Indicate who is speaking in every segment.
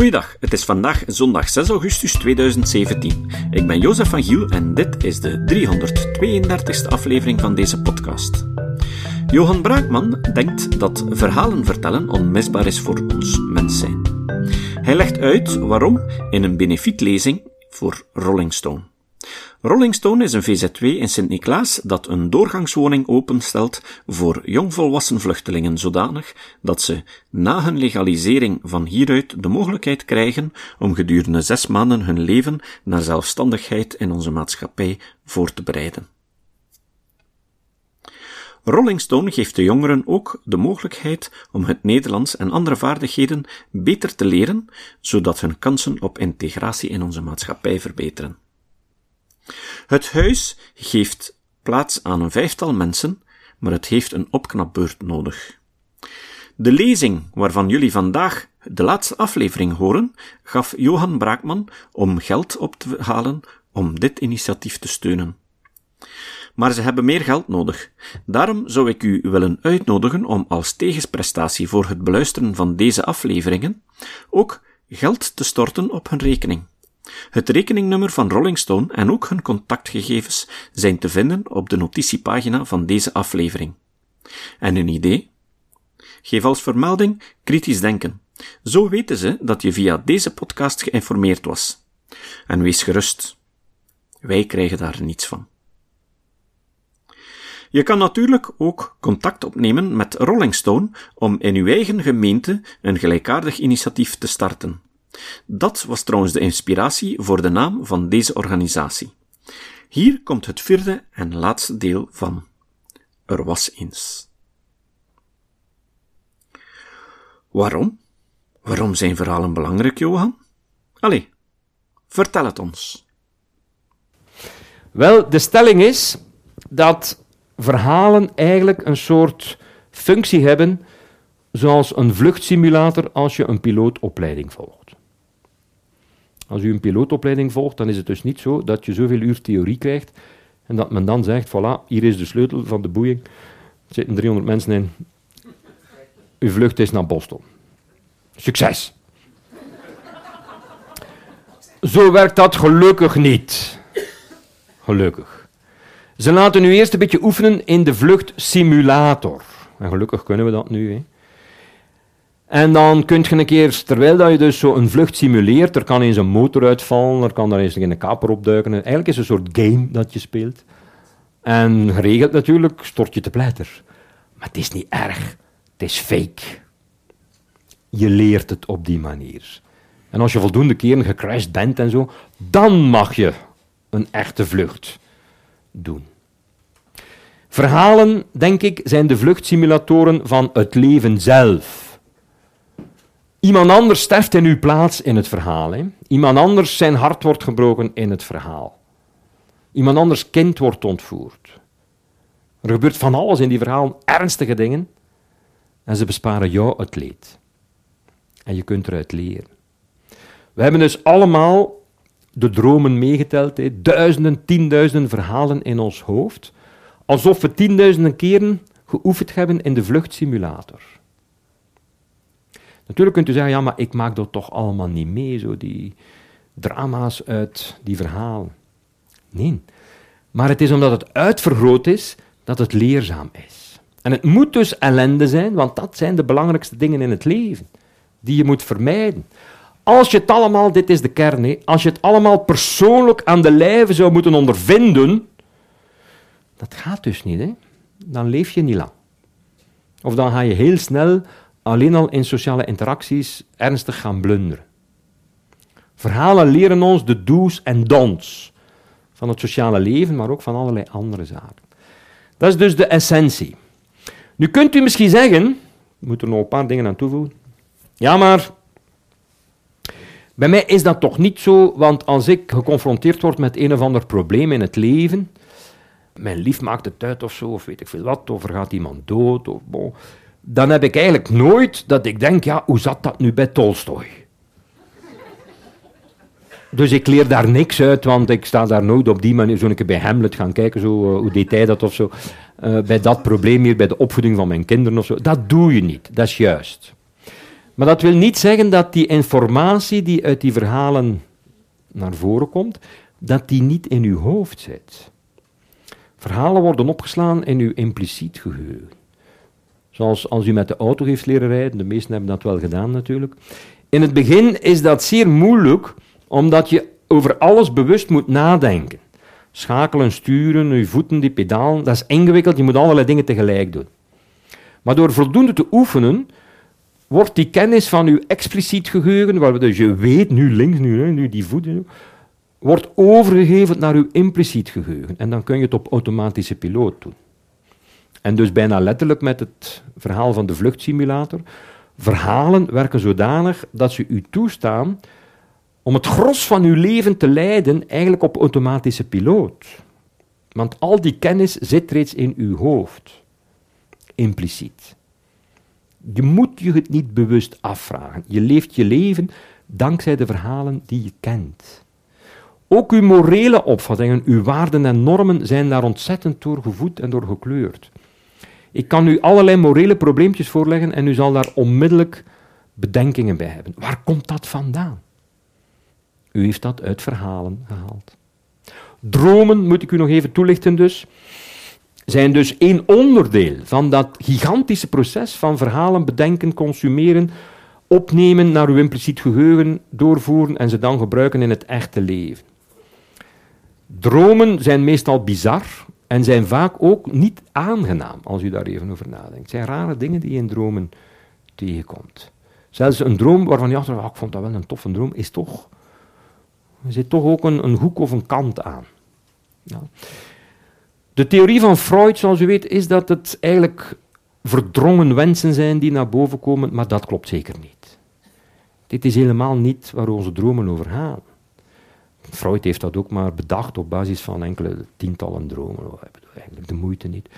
Speaker 1: Goeiedag, het is vandaag zondag 6 augustus 2017. Ik ben Jozef van Giel en dit is de 332e aflevering van deze podcast. Johan Braakman denkt dat verhalen vertellen onmisbaar is voor ons mens zijn. Hij legt uit waarom in een benefietlezing voor Rolling Stone. Rolling Stone is een VZW in Sint-Niklaas dat een doorgangswoning openstelt voor jongvolwassen vluchtelingen zodanig dat ze na hun legalisering van hieruit de mogelijkheid krijgen om gedurende zes maanden hun leven naar zelfstandigheid in onze maatschappij voor te bereiden. Rolling Stone geeft de jongeren ook de mogelijkheid om het Nederlands en andere vaardigheden beter te leren, zodat hun kansen op integratie in onze maatschappij verbeteren. Het huis geeft plaats aan een vijftal mensen, maar het heeft een opknapbeurt nodig. De lezing waarvan jullie vandaag de laatste aflevering horen, gaf Johan Braakman om geld op te halen om dit initiatief te steunen. Maar ze hebben meer geld nodig. Daarom zou ik u willen uitnodigen om als tegensprestatie voor het beluisteren van deze afleveringen ook geld te storten op hun rekening. Het rekeningnummer van Rolling Stone en ook hun contactgegevens zijn te vinden op de notitiepagina van deze aflevering. En een idee? Geef als vermelding kritisch denken. Zo weten ze dat je via deze podcast geïnformeerd was. En wees gerust. Wij krijgen daar niets van. Je kan natuurlijk ook contact opnemen met Rolling Stone om in uw eigen gemeente een gelijkaardig initiatief te starten. Dat was trouwens de inspiratie voor de naam van deze organisatie. Hier komt het vierde en laatste deel van Er was eens. Waarom? Waarom zijn verhalen belangrijk, Johan? Allee, vertel het ons.
Speaker 2: Wel, de stelling is dat verhalen eigenlijk een soort functie hebben zoals een vluchtsimulator als je een pilootopleiding volgt. Als u een pilootopleiding volgt, dan is het dus niet zo dat je zoveel uur theorie krijgt en dat men dan zegt, voilà, hier is de sleutel van de boeing, er zitten 300 mensen in, uw vlucht is naar Boston. Succes! Zo werkt dat gelukkig niet. Gelukkig. Ze laten u eerst een beetje oefenen in de vluchtsimulator. En gelukkig kunnen we dat nu. Hè. En dan kun je een keer, terwijl dat je dus zo een vlucht simuleert, er kan eens een motor uitvallen, er kan daar eens een kaper opduiken. Eigenlijk is het een soort game dat je speelt. En geregeld natuurlijk stort je te pletter. Maar het is niet erg. Het is fake. Je leert het op die manier. En als je voldoende keren gecrashed bent en zo, dan mag je een echte vlucht doen. Verhalen, denk ik, zijn de vluchtsimulatoren van het leven zelf. Iemand anders sterft in uw plaats in het verhaal. Iemand anders zijn hart wordt gebroken in het verhaal. Iemand anders kind wordt ontvoerd. Er gebeurt van alles in die verhalen, ernstige dingen. En ze besparen jou het leed. En je kunt eruit leren. We hebben dus allemaal de dromen meegeteld, hè? duizenden, tienduizenden verhalen in ons hoofd, alsof we tienduizenden keren geoefend hebben in de vluchtsimulator. Natuurlijk kunt u zeggen, ja, maar ik maak dat toch allemaal niet mee, zo die drama's uit die verhalen. Nee, maar het is omdat het uitvergroot is, dat het leerzaam is. En het moet dus ellende zijn, want dat zijn de belangrijkste dingen in het leven, die je moet vermijden. Als je het allemaal, dit is de kern, hè, als je het allemaal persoonlijk aan de lijve zou moeten ondervinden, dat gaat dus niet, hè? dan leef je niet lang. Of dan ga je heel snel alleen al in sociale interacties ernstig gaan blunderen. Verhalen leren ons de do's en don'ts van het sociale leven, maar ook van allerlei andere zaken. Dat is dus de essentie. Nu kunt u misschien zeggen, ik moet er nog een paar dingen aan toevoegen. Ja, maar bij mij is dat toch niet zo, want als ik geconfronteerd word met een of ander probleem in het leven, mijn lief maakt het uit of zo, of weet ik veel wat, of er gaat iemand dood, of bon, dan heb ik eigenlijk nooit dat ik denk, ja, hoe zat dat nu bij Tolstoy? Dus ik leer daar niks uit, want ik sta daar nooit op die manier, zo een keer bij Hamlet gaan kijken, zo, uh, hoe deed hij dat of zo, uh, bij dat probleem hier, bij de opvoeding van mijn kinderen of zo. Dat doe je niet, dat is juist. Maar dat wil niet zeggen dat die informatie die uit die verhalen naar voren komt, dat die niet in uw hoofd zit. Verhalen worden opgeslaan in uw impliciet geheugen. Zoals als u met de auto heeft leren rijden, de meesten hebben dat wel gedaan natuurlijk. In het begin is dat zeer moeilijk, omdat je over alles bewust moet nadenken. Schakelen, sturen, je voeten, die pedaal, dat is ingewikkeld, je moet allerlei dingen tegelijk doen. Maar door voldoende te oefenen, wordt die kennis van uw expliciet geheugen, waar dus je weet, nu links, nu, nu die voeten, wordt overgegeven naar uw impliciet geheugen. En dan kun je het op automatische piloot doen. En dus bijna letterlijk met het verhaal van de vluchtsimulator. Verhalen werken zodanig dat ze u toestaan om het gros van uw leven te leiden eigenlijk op automatische piloot. Want al die kennis zit reeds in uw hoofd, impliciet. Je moet je het niet bewust afvragen. Je leeft je leven dankzij de verhalen die je kent. Ook uw morele opvattingen, uw waarden en normen zijn daar ontzettend door gevoed en door gekleurd. Ik kan u allerlei morele probleempjes voorleggen en u zal daar onmiddellijk bedenkingen bij hebben. Waar komt dat vandaan? U heeft dat uit verhalen gehaald. Dromen, moet ik u nog even toelichten dus, zijn dus één onderdeel van dat gigantische proces van verhalen bedenken, consumeren, opnemen naar uw impliciet geheugen, doorvoeren en ze dan gebruiken in het echte leven. Dromen zijn meestal bizar en zijn vaak ook niet aangenaam, als u daar even over nadenkt. Het zijn rare dingen die je in dromen tegenkomt. Zelfs een droom waarvan je achteraf, oh, ik vond dat wel een toffe droom, is toch, er zit toch ook een, een hoek of een kant aan. De theorie van Freud, zoals u weet, is dat het eigenlijk verdrongen wensen zijn die naar boven komen, maar dat klopt zeker niet. Dit is helemaal niet waar onze dromen over gaan. Freud heeft dat ook maar bedacht op basis van enkele tientallen dromen. Eigenlijk de moeite niet.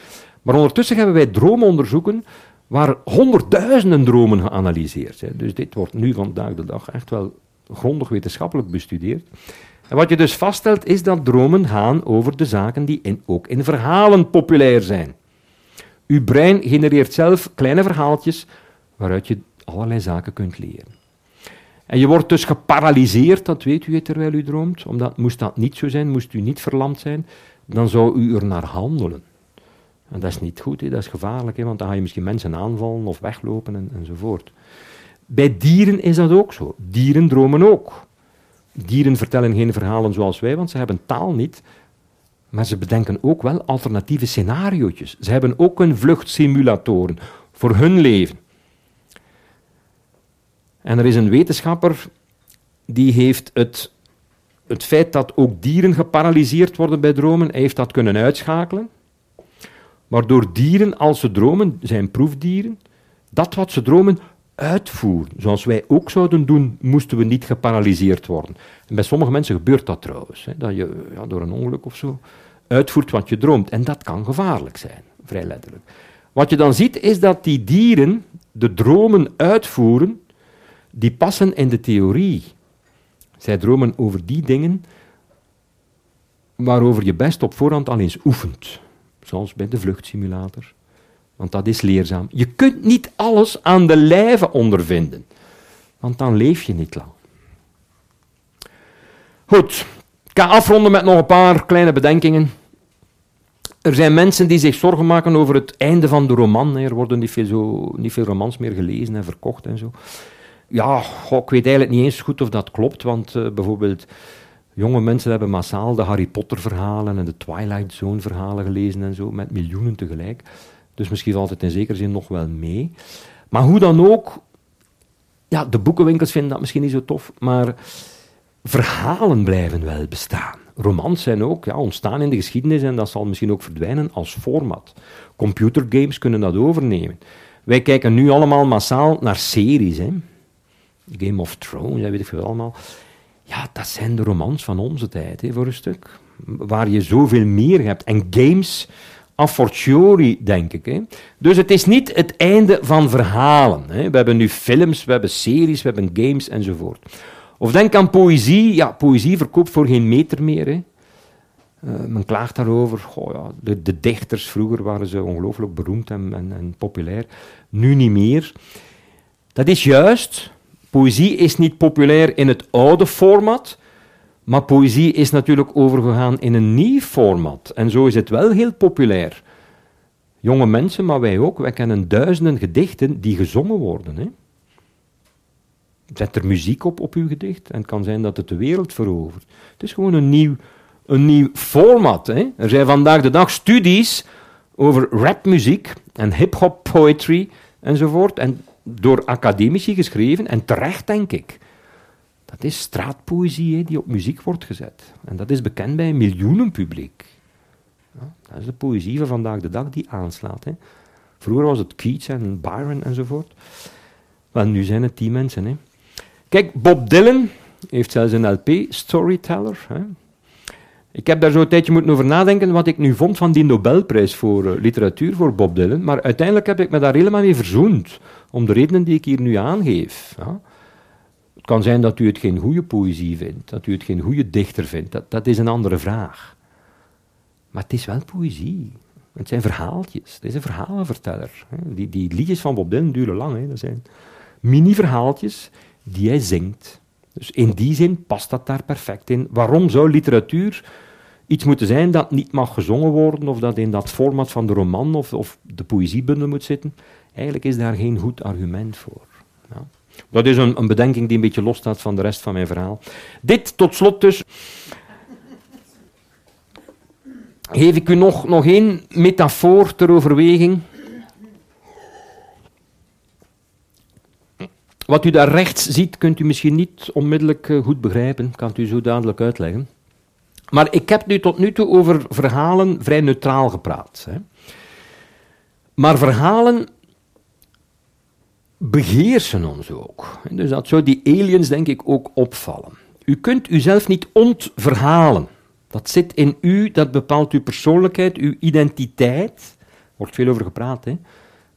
Speaker 2: Maar ondertussen hebben wij droomonderzoeken waar honderdduizenden dromen geanalyseerd zijn. Dus dit wordt nu vandaag de dag echt wel grondig wetenschappelijk bestudeerd. En wat je dus vaststelt is dat dromen gaan over de zaken die in, ook in verhalen populair zijn. Uw brein genereert zelf kleine verhaaltjes waaruit je allerlei zaken kunt leren. En je wordt dus geparalyseerd, dat weet u terwijl u droomt. Omdat moest dat niet zo zijn, moest u niet verlamd zijn, dan zou u er naar handelen. En dat is niet goed, dat is gevaarlijk, want dan ga je misschien mensen aanvallen of weglopen en, enzovoort. Bij dieren is dat ook zo. Dieren dromen ook. Dieren vertellen geen verhalen zoals wij, want ze hebben taal niet. Maar ze bedenken ook wel alternatieve scenario's. Ze hebben ook een vluchtsimulatoren voor hun leven. En er is een wetenschapper die heeft het, het feit dat ook dieren geparalyseerd worden bij dromen, heeft dat kunnen uitschakelen. Waardoor dieren, als ze dromen, zijn proefdieren, dat wat ze dromen uitvoeren. Zoals wij ook zouden doen, moesten we niet geparalyseerd worden. En bij sommige mensen gebeurt dat trouwens. Hè, dat je ja, door een ongeluk of zo uitvoert wat je droomt. En dat kan gevaarlijk zijn, vrij letterlijk. Wat je dan ziet, is dat die dieren de dromen uitvoeren die passen in de theorie. Zij dromen over die dingen waarover je best op voorhand al eens oefent. Zoals bij de vluchtsimulator. Want dat is leerzaam. Je kunt niet alles aan de lijve ondervinden. Want dan leef je niet lang. Goed, ik ga afronden met nog een paar kleine bedenkingen. Er zijn mensen die zich zorgen maken over het einde van de roman. Er worden niet veel, zo, niet veel romans meer gelezen en verkocht en zo ja, ik weet eigenlijk niet eens goed of dat klopt, want uh, bijvoorbeeld jonge mensen hebben massaal de Harry Potter verhalen en de Twilight Zone verhalen gelezen en zo, met miljoenen tegelijk. Dus misschien valt het in zekere zin nog wel mee. Maar hoe dan ook, ja, de boekenwinkels vinden dat misschien niet zo tof, maar verhalen blijven wel bestaan. Romans zijn ook ja, ontstaan in de geschiedenis en dat zal misschien ook verdwijnen als format. Computergames kunnen dat overnemen. Wij kijken nu allemaal massaal naar series. Hè. Game of Thrones, dat weet ik veel allemaal. Ja, dat zijn de romans van onze tijd, voor een stuk. Waar je zoveel meer hebt. En games a fortiori, denk ik. Hè. Dus het is niet het einde van verhalen. Hè. We hebben nu films, we hebben series, we hebben games enzovoort. Of denk aan poëzie. Ja, poëzie verkoopt voor geen meter meer. Hè. Uh, men klaagt daarover. Ja, de, dichters vroeger waren ze ongelooflijk beroemd en, en populair. Nu niet meer. Dat is juist. Poëzie is niet populair in het oude format, maar poëzie is natuurlijk overgegaan in een nieuw format. En zo is het wel heel populair. Jonge mensen, maar wij ook, wij kennen duizenden gedichten die gezongen worden. Hè? Zet er muziek op op uw gedicht en het kan zijn dat het de wereld verovert. Het is gewoon een nieuw, een nieuw format. Hè? Er zijn vandaag de dag studies over rapmuziek en hip-hop poetry enzovoort. En door academici geschreven, en terecht denk ik. Dat is straatpoëzie die op muziek wordt gezet. En dat is bekend bij een miljoenenpubliek. Ja, dat is de poëzie van vandaag de dag die aanslaat. Vroeger was het Keats en Byron enzovoort. Maar nu zijn het die mensen. Kijk, Bob Dylan heeft zelfs een LP, Storyteller. Ik heb daar zo een tijdje moeten over nadenken wat ik nu vond van die Nobelprijs voor uh, literatuur voor Bob Dylan. Maar uiteindelijk heb ik me daar helemaal mee verzoend. Om de redenen die ik hier nu aangeef. Ja. Het kan zijn dat u het geen goede poëzie vindt, dat u het geen goede dichter vindt. Dat, dat is een andere vraag. Maar het is wel poëzie. Het zijn verhaaltjes. Het is een verhalenverteller. Die, die liedjes van Bob Dylan duren lang. Hè. Dat zijn mini-verhaaltjes die hij zingt. Dus in die zin past dat daar perfect in. Waarom zou literatuur iets moeten zijn dat niet mag gezongen worden of dat in dat format van de roman of, of de poëziebundel moet zitten? Eigenlijk is daar geen goed argument voor. Ja. Dat is een, een bedenking die een beetje losstaat van de rest van mijn verhaal. Dit tot slot dus. Geef ik u nog, nog één metafoor ter overweging. Wat u daar rechts ziet, kunt u misschien niet onmiddellijk eh, goed begrijpen, kan u zo dadelijk uitleggen. Maar ik heb nu tot nu toe over verhalen vrij neutraal gepraat. Hè. Maar verhalen beheersen ons ook. Dus dat zou die aliens denk ik ook opvallen. U kunt uzelf niet ontverhalen. Dat zit in u, dat bepaalt uw persoonlijkheid, uw identiteit. Er wordt veel over gepraat, hè.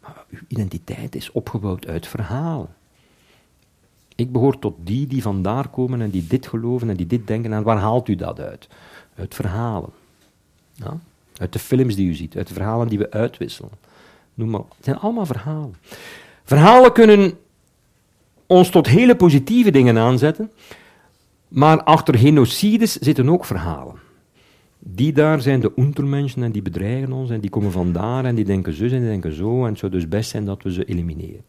Speaker 2: Maar uw identiteit is opgebouwd uit verhalen. Ik behoor tot die die vandaar komen en die dit geloven en die dit denken. En waar haalt u dat uit? Uit verhalen. Ja? Uit de films die u ziet, uit de verhalen die we uitwisselen. Noem maar. Het zijn allemaal verhalen. Verhalen kunnen ons tot hele positieve dingen aanzetten, maar achter genocides zitten ook verhalen. Die daar zijn de untermenschen en die bedreigen ons en die komen vandaar en die denken zo en die denken zo en het zou dus best zijn dat we ze elimineren.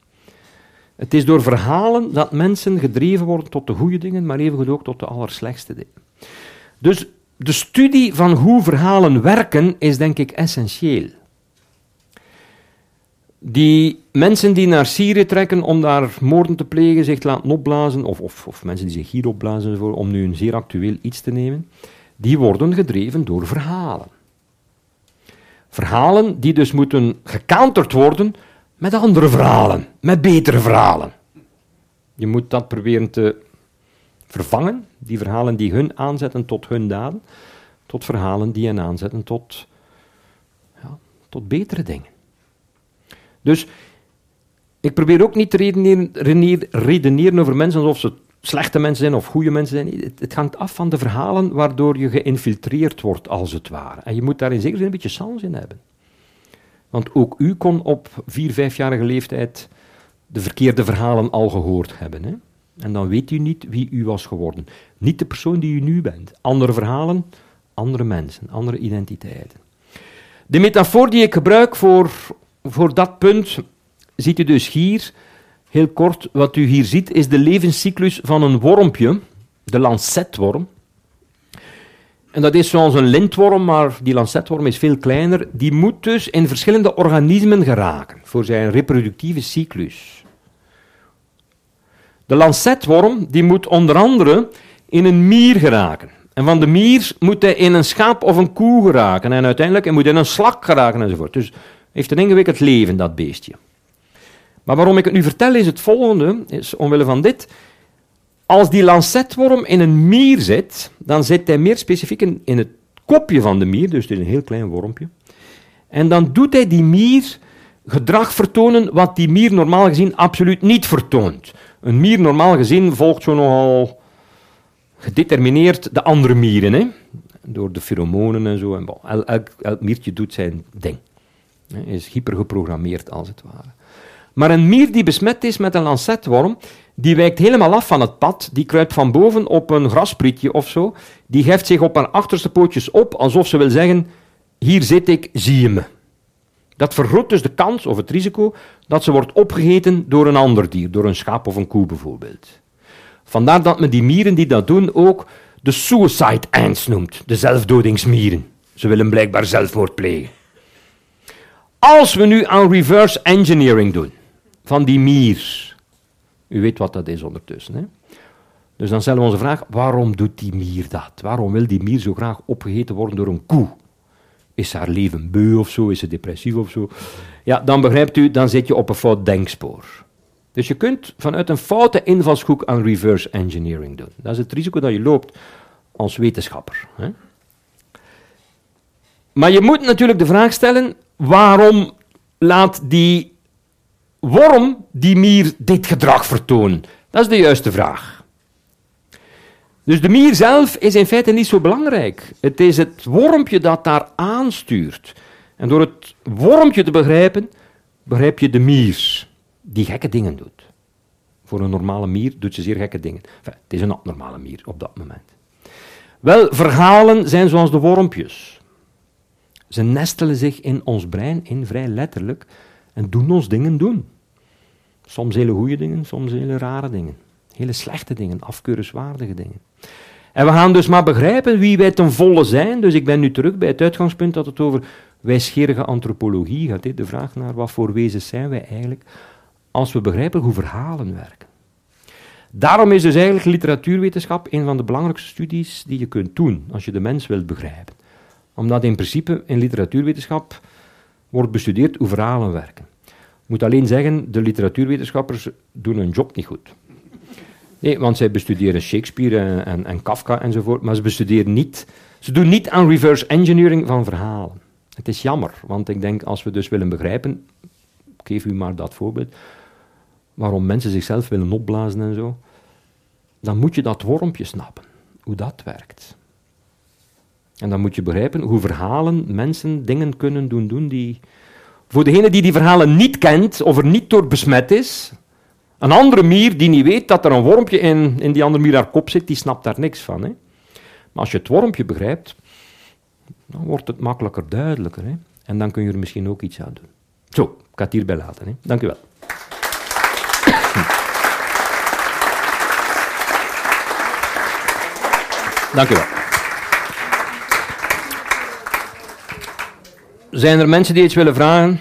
Speaker 2: Het is door verhalen dat mensen gedreven worden tot de goede dingen, maar evengoed ook tot de allerslechtste dingen. Dus de studie van hoe verhalen werken is denk ik essentieel. Die mensen die naar Syrië trekken om daar moorden te plegen, zich laten opblazen, of, of, of mensen die zich hier opblazen, om nu een zeer actueel iets te nemen, die worden gedreven door verhalen. Verhalen die dus moeten gecounterd worden met andere verhalen, met betere verhalen. Je moet dat proberen te vervangen, die verhalen die hun aanzetten tot hun daden, tot verhalen die hen aanzetten tot, ja, tot betere dingen. Dus ik probeer ook niet te redeneren, redeneren over mensen alsof ze slechte mensen zijn of goede mensen zijn. Het, hangt af van de verhalen waardoor je geïnfiltreerd wordt, als het ware. En je moet daar in zekere zin een beetje sans in hebben. Want ook u kon op vier, vijfjarige leeftijd de verkeerde verhalen al gehoord hebben. Hè? En dan weet u niet wie u was geworden. Niet de persoon die u nu bent. Andere verhalen, andere mensen, andere identiteiten. De metafoor die ik gebruik voor voor dat punt ziet u dus hier, heel kort, wat u hier ziet, is de levenscyclus van een wormpje, de lancetworm. En dat is zoals een lintworm, maar die lancetworm is veel kleiner. Die moet dus in verschillende organismen geraken voor zijn reproductieve cyclus. De lancetworm die moet onder andere in een mier geraken. En van de mier moet hij in een schaap of een koe geraken. En uiteindelijk hij moet in een slak geraken enzovoort. Dus heeft een ingewikkeld leven, dat beestje. Maar waarom ik het nu vertel is het volgende, is omwille van dit. Als die lancetworm in een mier zit, dan zit hij meer specifiek in, het kopje van de mier, dus het is een heel klein wormpje. En dan doet hij die mier gedrag vertonen wat die mier normaal gezien absoluut niet vertoont. Een mier normaal gezien volgt zo nogal gedetermineerd de andere mieren, hè? door de pheromonen en zo. En bon, elk, elk miertje doet zijn ding. Hij is hypergeprogrammeerd, als het ware. Maar een mier die besmet is met een lancetworm, die wijkt helemaal af van het pad, die kruipt van boven op een grasprietje of zo, die heft zich op haar achterste pootjes op, alsof ze wil zeggen, hier zit ik, zie je me. Dat vergroot dus de kans of het risico dat ze wordt opgegeten door een ander dier, door een schaap of een koe bijvoorbeeld. Vandaar dat men die mieren die dat doen ook de suicide ants noemt, de zelfdodingsmieren. Ze willen blijkbaar zelfmoord plegen. Als we nu aan reverse engineering doen van die mier, u weet wat dat is ondertussen, hè? Dus dan stellen we onze vraag, waarom doet die mier dat? Waarom wil die mier zo graag opgegeten worden door een koe? Is haar leven beu of zo? Is ze depressief of zo? Ja, dan begrijpt u, dan zit je op een fout denkspoor. Dus je kunt vanuit een foute invalshoek aan reverse engineering doen. Dat is het risico dat je loopt als wetenschapper. Hè? Maar je moet natuurlijk de vraag stellen: waarom laat die worm, die mier, dit gedrag vertonen? Dat is de juiste vraag. Dus de mier zelf is in feite niet zo belangrijk. Het is het wormpje dat daar aanstuurt. En door het wormpje te begrijpen, begrijp je de mier die gekke dingen doet. Voor een normale mier doet ze zeer gekke dingen. Enfin, het is een abnormale mier op dat moment. Wel, verhalen zijn zoals de wormpjes. Ze nestelen zich in ons brein in, vrij letterlijk, en doen ons dingen doen. Soms hele goede dingen, soms hele rare dingen. Hele slechte dingen, afkeurenswaardige dingen. En we gaan dus maar begrijpen wie wij ten volle zijn. Dus ik ben nu terug bij het uitgangspunt dat het over wijsgerige antropologie gaat. De vraag naar wat voor wezens zijn wij eigenlijk als we begrijpen hoe verhalen werken. Daarom is dus eigenlijk literatuurwetenschap een van de belangrijkste studies die je kunt doen als je de mens wilt begrijpen. Omdat in principe in literatuurwetenschap wordt bestudeerd hoe verhalen werken. Ik moet alleen zeggen, de literatuurwetenschappers doen hun job niet goed. Nee, want zij bestuderen Shakespeare en, en, en Kafka enzovoort, maar ze bestuderen niet, ze doen niet aan reverse engineering van verhalen. Het is jammer, want ik denk als we dus willen begrijpen, ik geef u maar dat voorbeeld, waarom mensen zichzelf willen opblazen en zo, dan moet je dat wormpje snappen, hoe dat werkt. En dan moet je begrijpen hoe verhalen mensen dingen kunnen doen doen die... Voor degene die die verhalen niet kent of er niet door besmet is, een andere mier die niet weet dat er een wormpje in, in die andere mier haar kop zit, die snapt daar niks van. Hè? Maar als je het wormpje begrijpt, dan wordt het makkelijker duidelijker. Hè? En dan kun je er misschien ook iets aan doen. Zo, ik ga het hierbij laten. Hè? Dank u wel. Dank u wel. Zijn er mensen die iets willen vragen?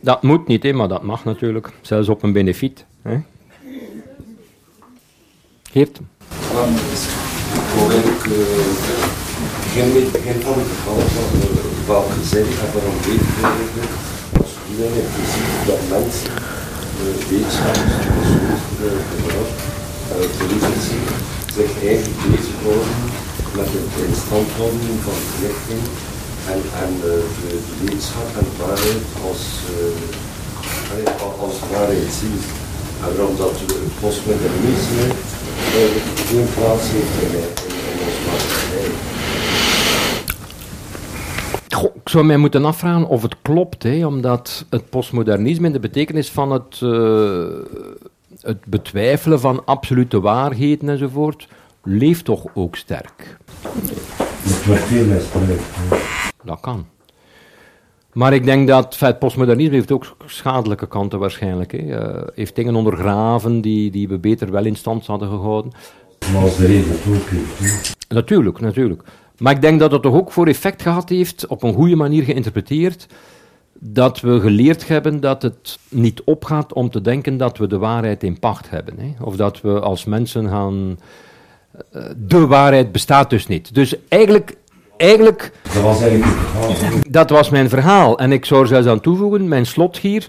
Speaker 2: Dat moet niet, hè, maar dat mag natuurlijk. Zelfs op een benefiet. Hè. Geert?
Speaker 3: Ja, ik wil eigenlijk geen, van het geval van welke zin en waarom weet ik eigenlijk als iedereen in principe dat mensen uh, wetenschappers, filosofen, uh, politici zich eigenlijk bezighouden met het instandhouden van verlichting en, en de, de, wetenschap en de waarheid als, uh, als waarheid zien. En waarom dat het postmodernisme geen plaats heeft in, in, in onze maatschappij.
Speaker 2: Goh, ik zou mij moeten afvragen of het klopt, hè, omdat het postmodernisme in de betekenis van het, uh, het betwijfelen van absolute waarheden enzovoort, leeft toch ook sterk.
Speaker 3: Het wordt veel misbruikt.
Speaker 2: Dat kan. Maar ik denk dat het postmodernisme heeft ook schadelijke kanten waarschijnlijk. Hè. Uh, heeft dingen ondergraven die, die we beter wel in stand hadden gehouden.
Speaker 3: Maar als de reden ook heeft.
Speaker 2: Natuurlijk, natuurlijk. Maar ik denk dat het toch ook voor effect gehad heeft, op een goede manier geïnterpreteerd, dat we geleerd hebben dat het niet opgaat om te denken dat we de waarheid in pacht hebben. Hè? Of dat we als mensen gaan. Uh, de waarheid bestaat dus niet. Dus eigenlijk. Eigenlijk
Speaker 3: dat was eigenlijk het verhaal.
Speaker 2: Dat was mijn verhaal. En ik zou er zelfs aan toevoegen, mijn slot hier.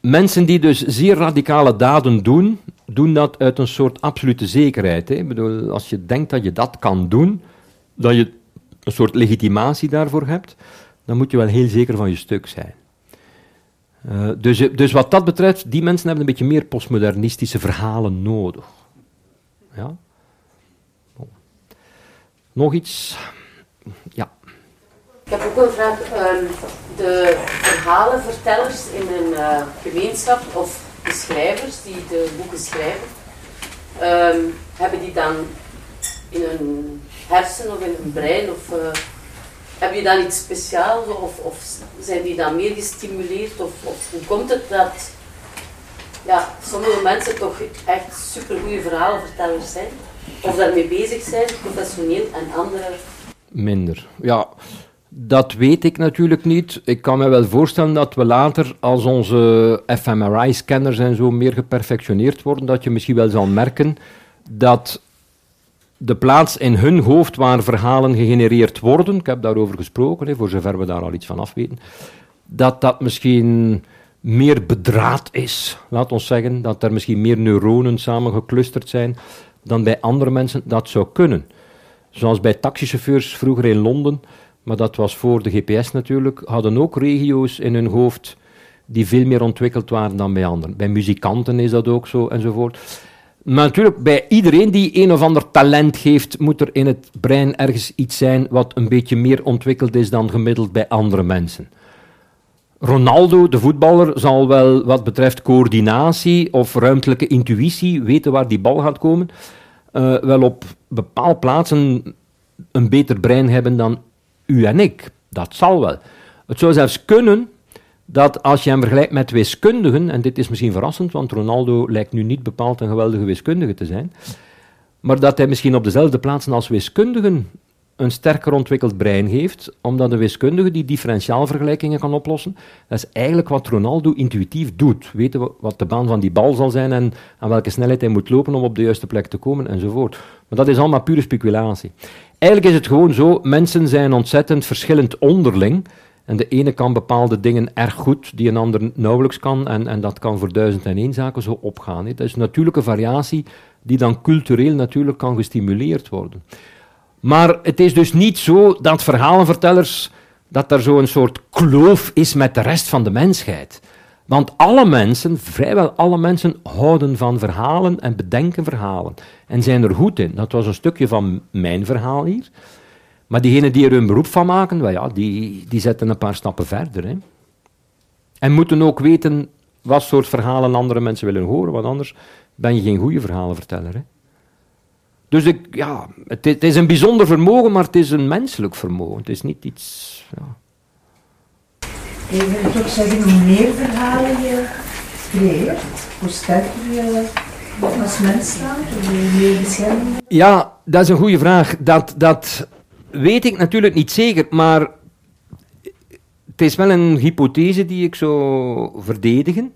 Speaker 2: Mensen die dus zeer radicale daden doen, doen dat uit een soort absolute zekerheid. Hè? Ik bedoel, als je denkt dat je dat kan doen, dat je een soort legitimatie daarvoor hebt, dan moet je wel heel zeker van je stuk zijn. Uh, dus, dus wat dat betreft, die mensen hebben een beetje meer postmodernistische verhalen nodig. Ja? Nog iets?
Speaker 4: Ik heb ook een vraag. Um, de verhalenvertellers in een uh, gemeenschap of de schrijvers die de boeken schrijven, um, hebben die dan in hun hersen of in hun brein of uh, heb je dan iets speciaals of, of zijn die dan meer gestimuleerd of, of hoe komt het dat ja, sommige mensen toch echt supergoeie verhalenvertellers zijn of daarmee bezig zijn, professioneel en anderen
Speaker 2: minder. Ja, dat weet ik natuurlijk niet. Ik kan me wel voorstellen dat we later, als onze fMRI-scanners en zo meer geperfectioneerd worden, dat je misschien wel zal merken dat de plaats in hun hoofd waar verhalen gegenereerd worden, ik heb daarover gesproken, voor zover we daar al iets van af weten, dat dat misschien meer bedraad is, laat ons zeggen, dat er misschien meer neuronen samengeclusterd zijn dan bij andere mensen dat zou kunnen. Zoals bij taxichauffeurs vroeger in Londen, maar dat was voor de GPS natuurlijk, hadden ook regio's in hun hoofd die veel meer ontwikkeld waren dan bij anderen. Bij muzikanten is dat ook zo enzovoort. Maar natuurlijk, bij iedereen die een of ander talent geeft, moet er in het brein ergens iets zijn wat een beetje meer ontwikkeld is dan gemiddeld bij andere mensen. Ronaldo, de voetballer, zal wel wat betreft coördinatie of ruimtelijke intuïtie weten waar die bal gaat komen. Uh, wel op bepaalde plaatsen een beter brein hebben dan u en ik. Dat zal wel. Het zou zelfs kunnen dat als je hem vergelijkt met wiskundigen, en dit is misschien verrassend, want Ronaldo lijkt nu niet bepaald een geweldige wiskundige te zijn, maar dat hij misschien op dezelfde plaatsen als wiskundigen een sterker ontwikkeld brein heeft, omdat een wiskundige die differentiaalvergelijkingen kan oplossen, dat is eigenlijk wat Ronaldo intuïtief doet. Weten we wat de baan van die bal zal zijn en aan welke snelheid hij moet lopen om op de juiste plek te komen enzovoort. Maar dat is allemaal pure speculatie. Eigenlijk is het gewoon zo, mensen zijn ontzettend verschillend onderling. En de ene kan bepaalde dingen erg goed, die een ander nauwelijks kan. En, en dat kan voor duizend en één zaken zo opgaan. Dat is natuurlijke variatie die dan cultureel natuurlijk kan gestimuleerd worden. Maar het is dus niet zo dat verhalenvertellers, dat er zo'n soort kloof is met de rest van de mensheid. Want alle mensen, vrijwel alle mensen, houden van verhalen en bedenken verhalen. En zijn er goed in. Dat was een stukje van mijn verhaal hier. Maar diegenen die er hun beroep van maken, ja, die, die zetten een paar stappen verder. Hè. En moeten ook weten wat soort verhalen andere mensen willen horen, want anders ben je geen goede verhalenverteller. Hè. Dus ik, ja, het, het, is een bijzonder vermogen, maar het is een menselijk vermogen. Het is niet iets. Ja.
Speaker 5: Je wil toch zeggen, hoe meer verhalen je creëert, hoe sterker je als mens staat, hoe meer bescherming.
Speaker 2: Ja, dat is een goede vraag. Dat, dat weet ik natuurlijk niet zeker, maar het is wel een hypothese die ik zou verdedigen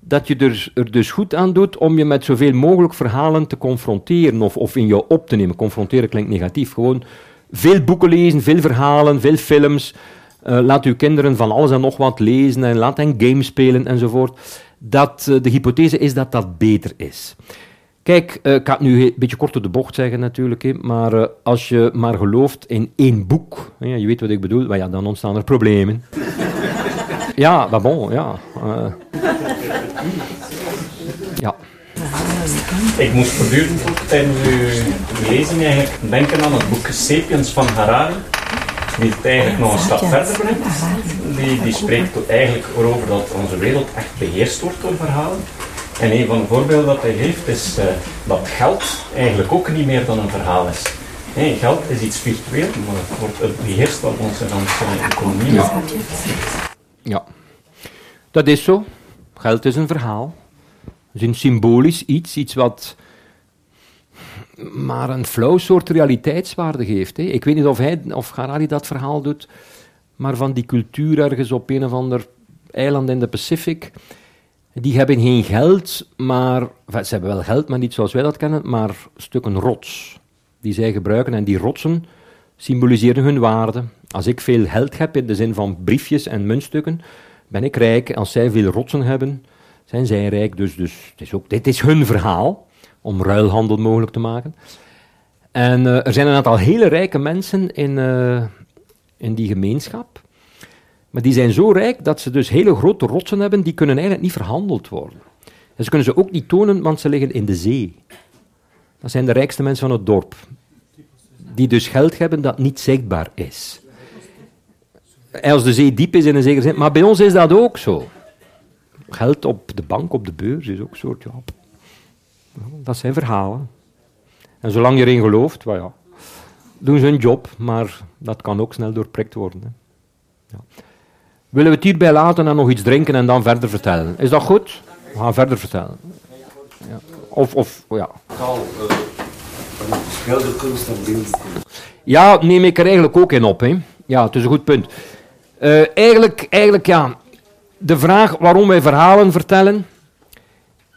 Speaker 2: dat je er, er, dus goed aan doet om je met zoveel mogelijk verhalen te confronteren of, of in jou op te nemen. Confronteren klinkt negatief. Gewoon veel boeken lezen, veel verhalen, veel films. Uh, laat uw kinderen van alles en nog wat lezen en laat hen games spelen enzovoort. Dat, uh, de hypothese is dat dat beter is. Kijk, uh, ik ga het nu een beetje kort op de bocht zeggen natuurlijk, hè, maar als je maar gelooft in één boek, hè, je weet wat ik bedoel, dan ontstaan er problemen. ja, maar bon, ja. Ja.
Speaker 6: Ik moest voortdurend tijdens uw lezing eigenlijk denken aan het boek Sapiens van Harari, die het eigenlijk nog een stap verder brengt. Die, die spreekt eigenlijk over dat onze wereld echt beheerst wordt door verhalen. En een van de voorbeelden dat hij geeft is uh, dat geld eigenlijk ook niet meer dan een verhaal is. Geld is iets virtueel, maar het wordt beheerst door onze, onze economie.
Speaker 2: Ja. ja, dat is zo. Geld is een verhaal. Het is een symbolisch iets, iets wat maar een flauw soort realiteitswaarde geeft. Hè. Ik weet niet of, hij, of Harari dat verhaal doet, maar van die cultuur ergens op een of ander eiland in de Pacific. Die hebben geen geld, maar ze hebben wel geld, maar niet zoals wij dat kennen, maar stukken rots die zij gebruiken. En die rotsen symboliseren hun waarde. Als ik veel geld heb in de zin van briefjes en muntstukken, ben ik rijk. Als zij veel rotsen hebben, zijn zij rijk. Dus, dus het is ook, dit is hun verhaal om ruilhandel mogelijk te maken. En uh, er zijn een aantal hele rijke mensen in, uh, in die gemeenschap. Maar die zijn zo rijk dat ze dus hele grote rotsen hebben, die kunnen eigenlijk niet verhandeld worden. En ze kunnen ze ook niet tonen, want ze liggen in de zee. Dat zijn de rijkste mensen van het dorp. Die dus geld hebben dat niet zichtbaar is. als de zee diep is in een zekere zin. Maar bij ons is dat ook zo. Geld op de bank, op de beurs, is ook een soort, ja... Dat zijn verhalen. En zolang je erin gelooft, ja, doen ze hun job, maar dat kan ook snel doorprikt worden. Ja. Willen we het hierbij laten en nog iets drinken en dan verder vertellen? Is dat goed? We gaan verder vertellen. Ja. Of, of, ja.
Speaker 3: Schilderkunst en beeldkunst.
Speaker 2: Ja, neem ik er eigenlijk ook in op. Hè. Ja, het is een goed punt. Uh, eigenlijk, eigenlijk, ja, de vraag waarom wij verhalen vertellen,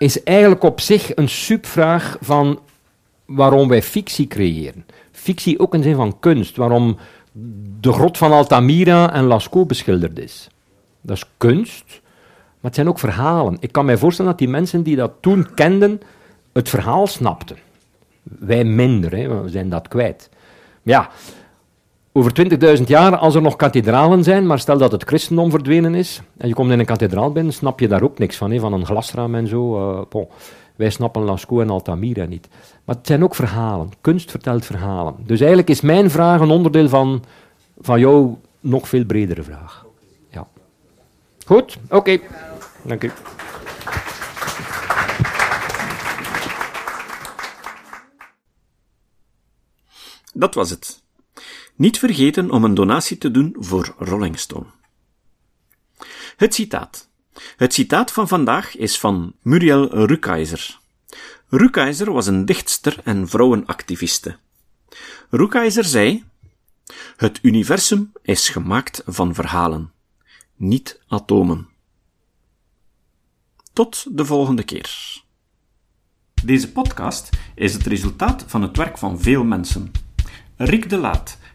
Speaker 2: is eigenlijk op zich een subvraag van waarom wij fictie creëren. Fictie ook in zin van kunst, waarom de grot van Altamira en Lascaux beschilderd is. Dat is kunst, maar het zijn ook verhalen. Ik kan mij voorstellen dat die mensen die dat toen kenden, het verhaal snapten. Wij minder, hè, we zijn dat kwijt. Ja, over 20.000 jaar, als er nog kathedralen zijn, maar stel dat het christendom verdwenen is, en je komt in een kathedraal binnen, snap je daar ook niks van, hè, van een glasraam en zo. Uh, bon. Wij snappen Lascaux en Altamira niet. Maar het zijn ook verhalen. Kunst vertelt verhalen. Dus eigenlijk is mijn vraag een onderdeel van, van jouw nog veel bredere vraag. Ja. Goed? Oké. Dank u.
Speaker 1: Dat was het. Niet vergeten om een donatie te doen voor Rolling Stone. Het citaat. Het citaat van vandaag is van Muriel Rukeyser. Rukeyser was een dichtster en vrouwenactiviste. Rukeyser zei: Het universum is gemaakt van verhalen, niet atomen. Tot de volgende keer. Deze podcast is het resultaat van het werk van veel mensen. Rick de Laat